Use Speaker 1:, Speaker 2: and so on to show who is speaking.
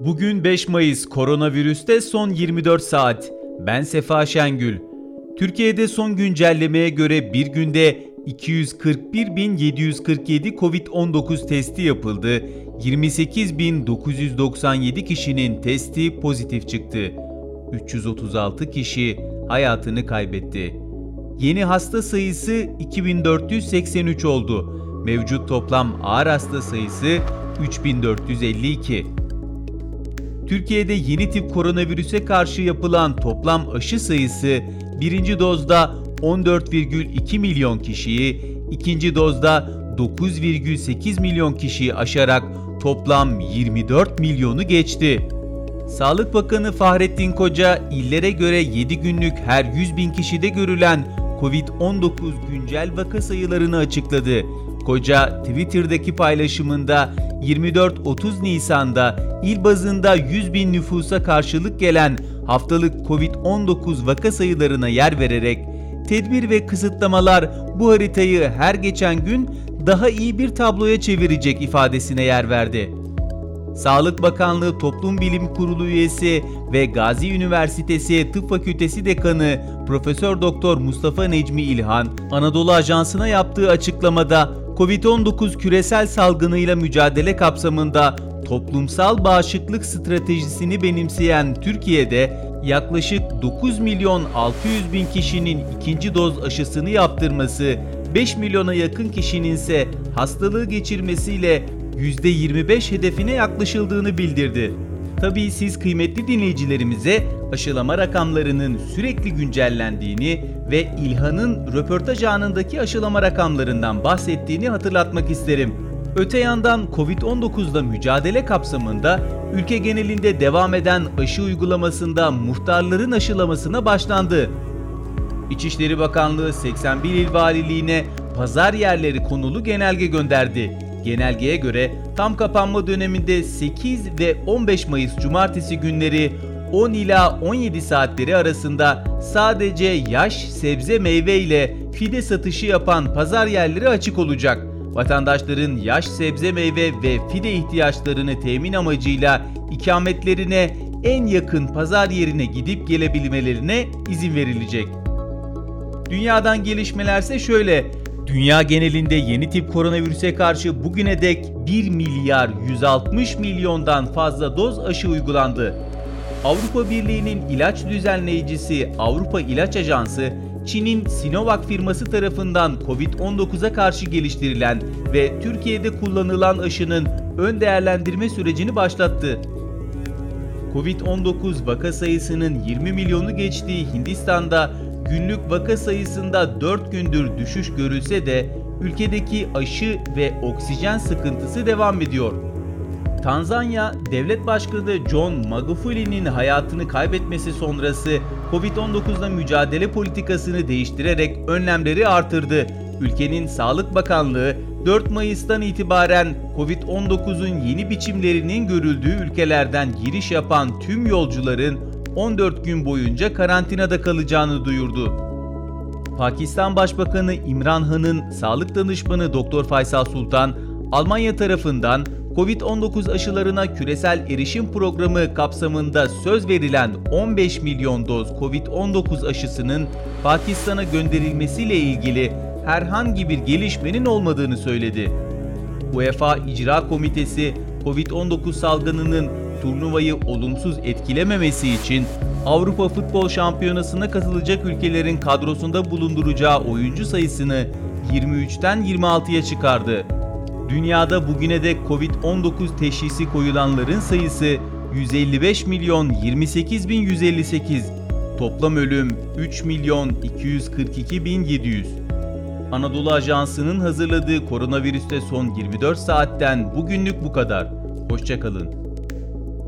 Speaker 1: Bugün 5 Mayıs koronavirüste son 24 saat. Ben Sefa Şengül. Türkiye'de son güncellemeye göre bir günde 241.747 COVID-19 testi yapıldı. 28.997 kişinin testi pozitif çıktı. 336 kişi hayatını kaybetti. Yeni hasta sayısı 2483 oldu. Mevcut toplam ağır hasta sayısı 3452. Türkiye'de yeni tip koronavirüse karşı yapılan toplam aşı sayısı birinci dozda 14,2 milyon kişiyi, ikinci dozda 9,8 milyon kişiyi aşarak toplam 24 milyonu geçti. Sağlık Bakanı Fahrettin Koca, illere göre 7 günlük her 100 bin kişide görülen COVID-19 güncel vaka sayılarını açıkladı. Koca Twitter'daki paylaşımında 24-30 Nisan'da il bazında 100 bin nüfusa karşılık gelen haftalık Covid-19 vaka sayılarına yer vererek tedbir ve kısıtlamalar bu haritayı her geçen gün daha iyi bir tabloya çevirecek ifadesine yer verdi. Sağlık Bakanlığı Toplum Bilim Kurulu üyesi ve Gazi Üniversitesi Tıp Fakültesi Dekanı Profesör Doktor Mustafa Necmi İlhan, Anadolu Ajansı'na yaptığı açıklamada COVID-19 küresel salgınıyla mücadele kapsamında toplumsal bağışıklık stratejisini benimseyen Türkiye'de yaklaşık 9 milyon 600 bin kişinin ikinci doz aşısını yaptırması, 5 milyona yakın kişinin ise hastalığı geçirmesiyle %25 hedefine yaklaşıldığını bildirdi. Tabii siz kıymetli dinleyicilerimize aşılama rakamlarının sürekli güncellendiğini ve İlhan'ın röportaj anındaki aşılama rakamlarından bahsettiğini hatırlatmak isterim. Öte yandan Covid-19'la mücadele kapsamında ülke genelinde devam eden aşı uygulamasında muhtarların aşılamasına başlandı. İçişleri Bakanlığı 81 il valiliğine pazar yerleri konulu genelge gönderdi. Genelgeye göre tam kapanma döneminde 8 ve 15 Mayıs cumartesi günleri 10 ila 17 saatleri arasında sadece yaş, sebze, meyve ile fide satışı yapan pazar yerleri açık olacak. Vatandaşların yaş, sebze, meyve ve fide ihtiyaçlarını temin amacıyla ikametlerine en yakın pazar yerine gidip gelebilmelerine izin verilecek. Dünyadan gelişmelerse şöyle. Dünya genelinde yeni tip koronavirüse karşı bugüne dek 1 milyar 160 milyondan fazla doz aşı uygulandı. Avrupa Birliği'nin ilaç düzenleyicisi Avrupa İlaç Ajansı, Çin'in Sinovac firması tarafından COVID-19'a karşı geliştirilen ve Türkiye'de kullanılan aşının ön değerlendirme sürecini başlattı. Covid-19 vaka sayısının 20 milyonu geçtiği Hindistan'da günlük vaka sayısında 4 gündür düşüş görülse de ülkedeki aşı ve oksijen sıkıntısı devam ediyor. Tanzanya, Devlet Başkanı John Magufuli'nin hayatını kaybetmesi sonrası Covid-19'la mücadele politikasını değiştirerek önlemleri artırdı. Ülkenin Sağlık Bakanlığı 4 Mayıs'tan itibaren Covid-19'un yeni biçimlerinin görüldüğü ülkelerden giriş yapan tüm yolcuların 14 gün boyunca karantinada kalacağını duyurdu. Pakistan Başbakanı İmran Han'ın sağlık danışmanı Doktor Faysal Sultan, Almanya tarafından Covid-19 aşılarına küresel erişim programı kapsamında söz verilen 15 milyon doz Covid-19 aşısının Pakistan'a gönderilmesiyle ilgili herhangi bir gelişmenin olmadığını söyledi. UEFA İcra Komitesi Covid-19 salgınının turnuvayı olumsuz etkilememesi için Avrupa Futbol Şampiyonası'na katılacak ülkelerin kadrosunda bulunduracağı oyuncu sayısını 23'ten 26'ya çıkardı. Dünyada bugüne dek Covid-19 teşhisi koyulanların sayısı 155 milyon 28 bin 158. Toplam ölüm 3 milyon 242 bin 700. Anadolu Ajansı'nın hazırladığı koronavirüste son 24 saatten bugünlük bu kadar. Hoşçakalın.